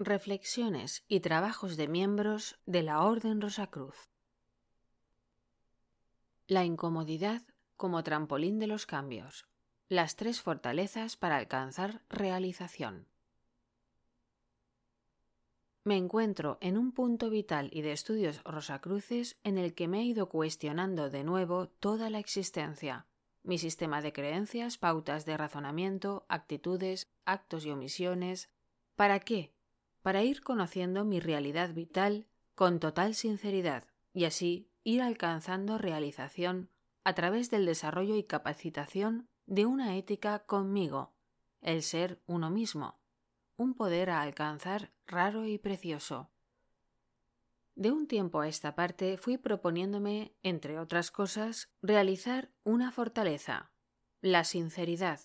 Reflexiones y trabajos de miembros de la Orden Rosacruz. La incomodidad como trampolín de los cambios. Las tres fortalezas para alcanzar realización. Me encuentro en un punto vital y de estudios Rosacruces en el que me he ido cuestionando de nuevo toda la existencia, mi sistema de creencias, pautas de razonamiento, actitudes, actos y omisiones. ¿Para qué? Para ir conociendo mi realidad vital con total sinceridad y así ir alcanzando realización a través del desarrollo y capacitación de una ética conmigo, el ser uno mismo, un poder a alcanzar raro y precioso. De un tiempo a esta parte fui proponiéndome, entre otras cosas, realizar una fortaleza, la sinceridad.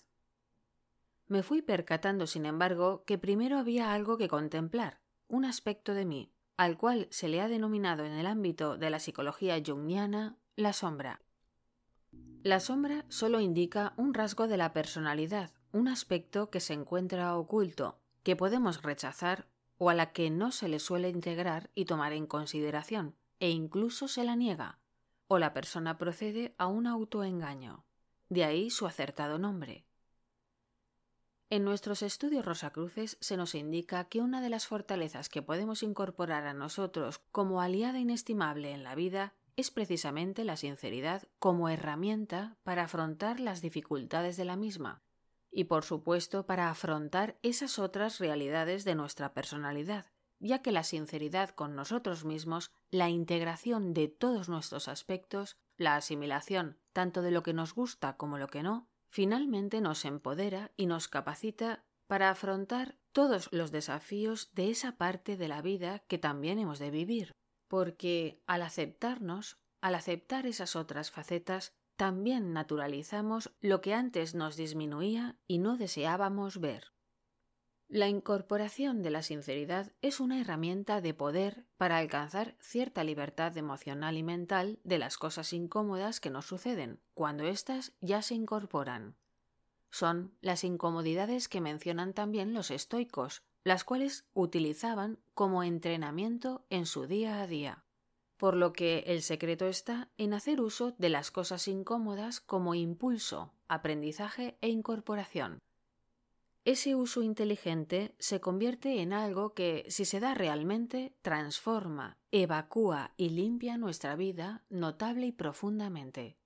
Me fui percatando, sin embargo, que primero había algo que contemplar, un aspecto de mí, al cual se le ha denominado en el ámbito de la psicología junguiana la sombra. La sombra solo indica un rasgo de la personalidad, un aspecto que se encuentra oculto, que podemos rechazar o a la que no se le suele integrar y tomar en consideración, e incluso se la niega, o la persona procede a un autoengaño. De ahí su acertado nombre. En nuestros estudios Rosacruces se nos indica que una de las fortalezas que podemos incorporar a nosotros como aliada inestimable en la vida es precisamente la sinceridad como herramienta para afrontar las dificultades de la misma, y por supuesto para afrontar esas otras realidades de nuestra personalidad, ya que la sinceridad con nosotros mismos, la integración de todos nuestros aspectos, la asimilación tanto de lo que nos gusta como lo que no, finalmente nos empodera y nos capacita para afrontar todos los desafíos de esa parte de la vida que también hemos de vivir, porque al aceptarnos, al aceptar esas otras facetas, también naturalizamos lo que antes nos disminuía y no deseábamos ver. La incorporación de la sinceridad es una herramienta de poder para alcanzar cierta libertad emocional y mental de las cosas incómodas que nos suceden, cuando éstas ya se incorporan. Son las incomodidades que mencionan también los estoicos, las cuales utilizaban como entrenamiento en su día a día por lo que el secreto está en hacer uso de las cosas incómodas como impulso, aprendizaje e incorporación. Ese uso inteligente se convierte en algo que, si se da realmente, transforma, evacúa y limpia nuestra vida notable y profundamente.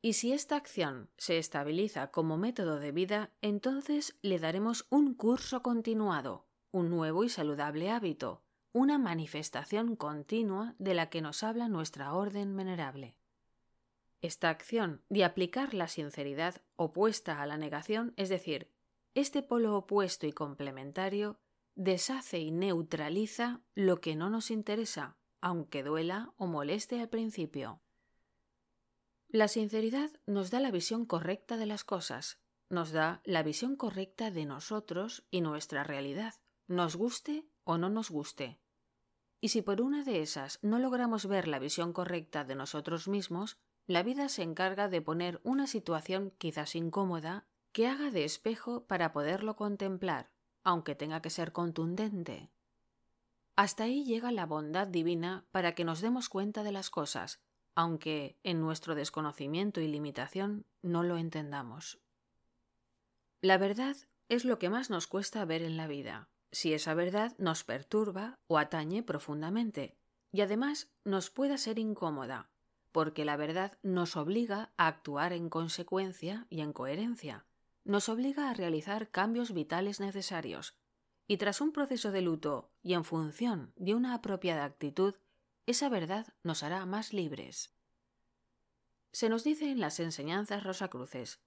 Y si esta acción se estabiliza como método de vida, entonces le daremos un curso continuado, un nuevo y saludable hábito, una manifestación continua de la que nos habla nuestra orden venerable. Esta acción de aplicar la sinceridad opuesta a la negación, es decir, este polo opuesto y complementario, deshace y neutraliza lo que no nos interesa, aunque duela o moleste al principio. La sinceridad nos da la visión correcta de las cosas, nos da la visión correcta de nosotros y nuestra realidad, nos guste o no nos guste. Y si por una de esas no logramos ver la visión correcta de nosotros mismos, la vida se encarga de poner una situación quizás incómoda que haga de espejo para poderlo contemplar, aunque tenga que ser contundente. Hasta ahí llega la bondad divina para que nos demos cuenta de las cosas, aunque en nuestro desconocimiento y limitación no lo entendamos. La verdad es lo que más nos cuesta ver en la vida, si esa verdad nos perturba o atañe profundamente, y además nos pueda ser incómoda, porque la verdad nos obliga a actuar en consecuencia y en coherencia, nos obliga a realizar cambios vitales necesarios, y tras un proceso de luto y en función de una apropiada actitud, esa verdad nos hará más libres. Se nos dice en las enseñanzas rosacruces,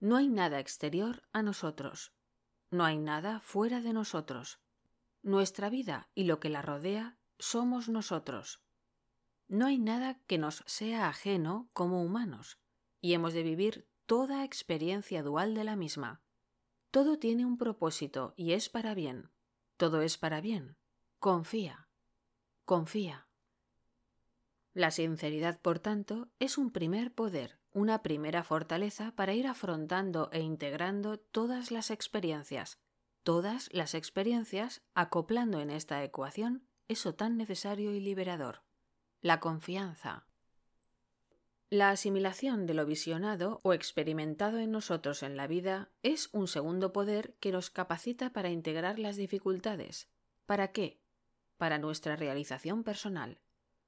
no hay nada exterior a nosotros, no hay nada fuera de nosotros. Nuestra vida y lo que la rodea somos nosotros. No hay nada que nos sea ajeno como humanos, y hemos de vivir toda experiencia dual de la misma. Todo tiene un propósito y es para bien. Todo es para bien. Confía. Confía. La sinceridad, por tanto, es un primer poder una primera fortaleza para ir afrontando e integrando todas las experiencias, todas las experiencias, acoplando en esta ecuación eso tan necesario y liberador, la confianza. La asimilación de lo visionado o experimentado en nosotros en la vida es un segundo poder que nos capacita para integrar las dificultades. ¿Para qué? Para nuestra realización personal.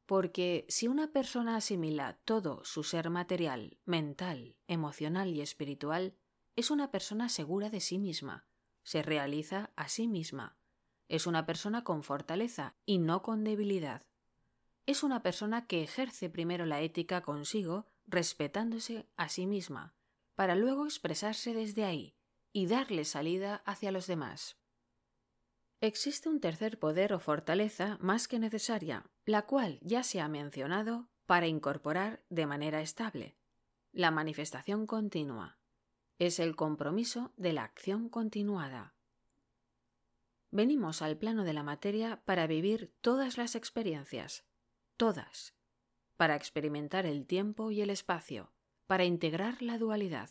Porque si una persona asimila todo su ser material, mental, emocional y espiritual, es una persona segura de sí misma, se realiza a sí misma, es una persona con fortaleza y no con debilidad. Es una persona que ejerce primero la ética consigo, respetándose a sí misma, para luego expresarse desde ahí y darle salida hacia los demás. Existe un tercer poder o fortaleza más que necesaria, la cual ya se ha mencionado para incorporar de manera estable, la manifestación continua. Es el compromiso de la acción continuada. Venimos al plano de la materia para vivir todas las experiencias, todas, para experimentar el tiempo y el espacio, para integrar la dualidad.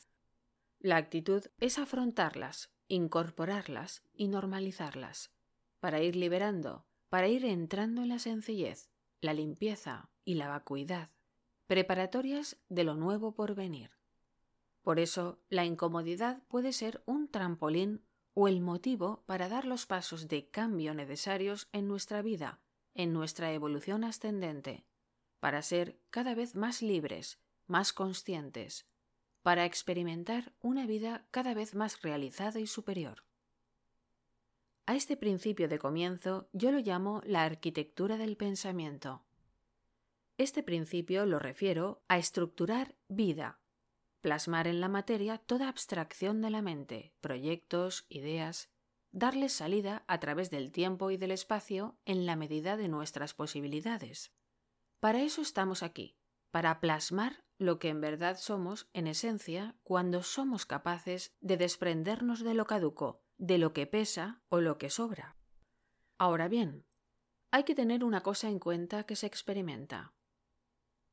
La actitud es afrontarlas, incorporarlas y normalizarlas, para ir liberando, para ir entrando en la sencillez, la limpieza y la vacuidad, preparatorias de lo nuevo por venir. Por eso, la incomodidad puede ser un trampolín o el motivo para dar los pasos de cambio necesarios en nuestra vida, en nuestra evolución ascendente, para ser cada vez más libres, más conscientes, para experimentar una vida cada vez más realizada y superior. A este principio de comienzo yo lo llamo la arquitectura del pensamiento. Este principio lo refiero a estructurar vida, plasmar en la materia toda abstracción de la mente, proyectos, ideas, darles salida a través del tiempo y del espacio en la medida de nuestras posibilidades. Para eso estamos aquí, para plasmar lo que en verdad somos en esencia cuando somos capaces de desprendernos de lo caduco, de lo que pesa o lo que sobra. Ahora bien, hay que tener una cosa en cuenta que se experimenta.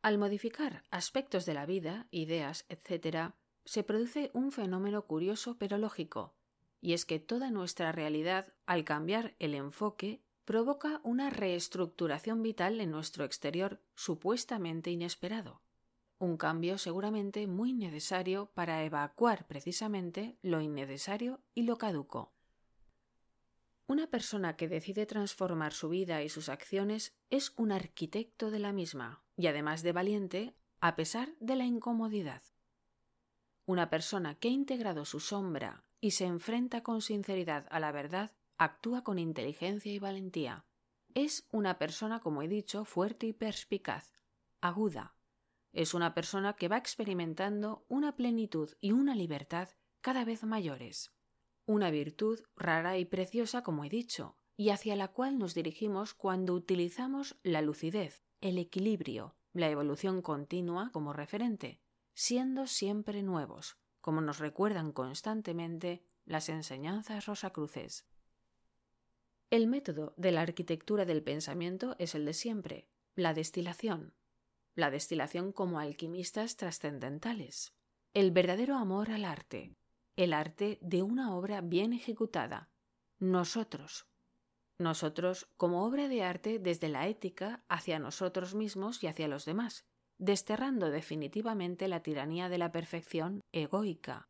Al modificar aspectos de la vida, ideas, etc., se produce un fenómeno curioso pero lógico, y es que toda nuestra realidad, al cambiar el enfoque, provoca una reestructuración vital en nuestro exterior supuestamente inesperado. Un cambio seguramente muy necesario para evacuar precisamente lo innecesario y lo caduco. Una persona que decide transformar su vida y sus acciones es un arquitecto de la misma, y además de valiente, a pesar de la incomodidad. Una persona que ha integrado su sombra y se enfrenta con sinceridad a la verdad, actúa con inteligencia y valentía. Es una persona, como he dicho, fuerte y perspicaz, aguda. Es una persona que va experimentando una plenitud y una libertad cada vez mayores una virtud rara y preciosa, como he dicho, y hacia la cual nos dirigimos cuando utilizamos la lucidez, el equilibrio, la evolución continua como referente, siendo siempre nuevos, como nos recuerdan constantemente las enseñanzas rosacruces. El método de la arquitectura del pensamiento es el de siempre, la destilación, la destilación como alquimistas trascendentales, el verdadero amor al arte, el arte de una obra bien ejecutada. Nosotros. Nosotros como obra de arte desde la ética hacia nosotros mismos y hacia los demás, desterrando definitivamente la tiranía de la perfección egoica,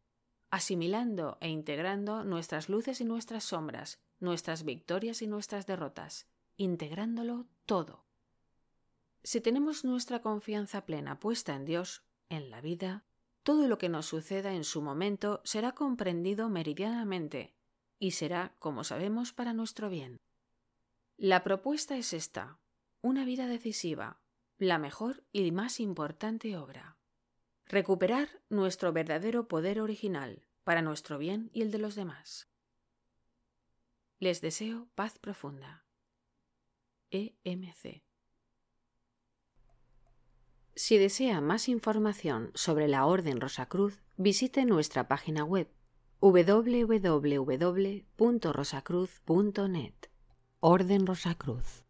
asimilando e integrando nuestras luces y nuestras sombras, nuestras victorias y nuestras derrotas, integrándolo todo. Si tenemos nuestra confianza plena puesta en Dios, en la vida, todo lo que nos suceda en su momento será comprendido meridianamente y será, como sabemos, para nuestro bien. La propuesta es esta una vida decisiva, la mejor y más importante obra. Recuperar nuestro verdadero poder original para nuestro bien y el de los demás. Les deseo paz profunda. EMC si desea más información sobre la Orden Rosacruz, visite nuestra página web www.rosacruz.net. Orden Rosacruz.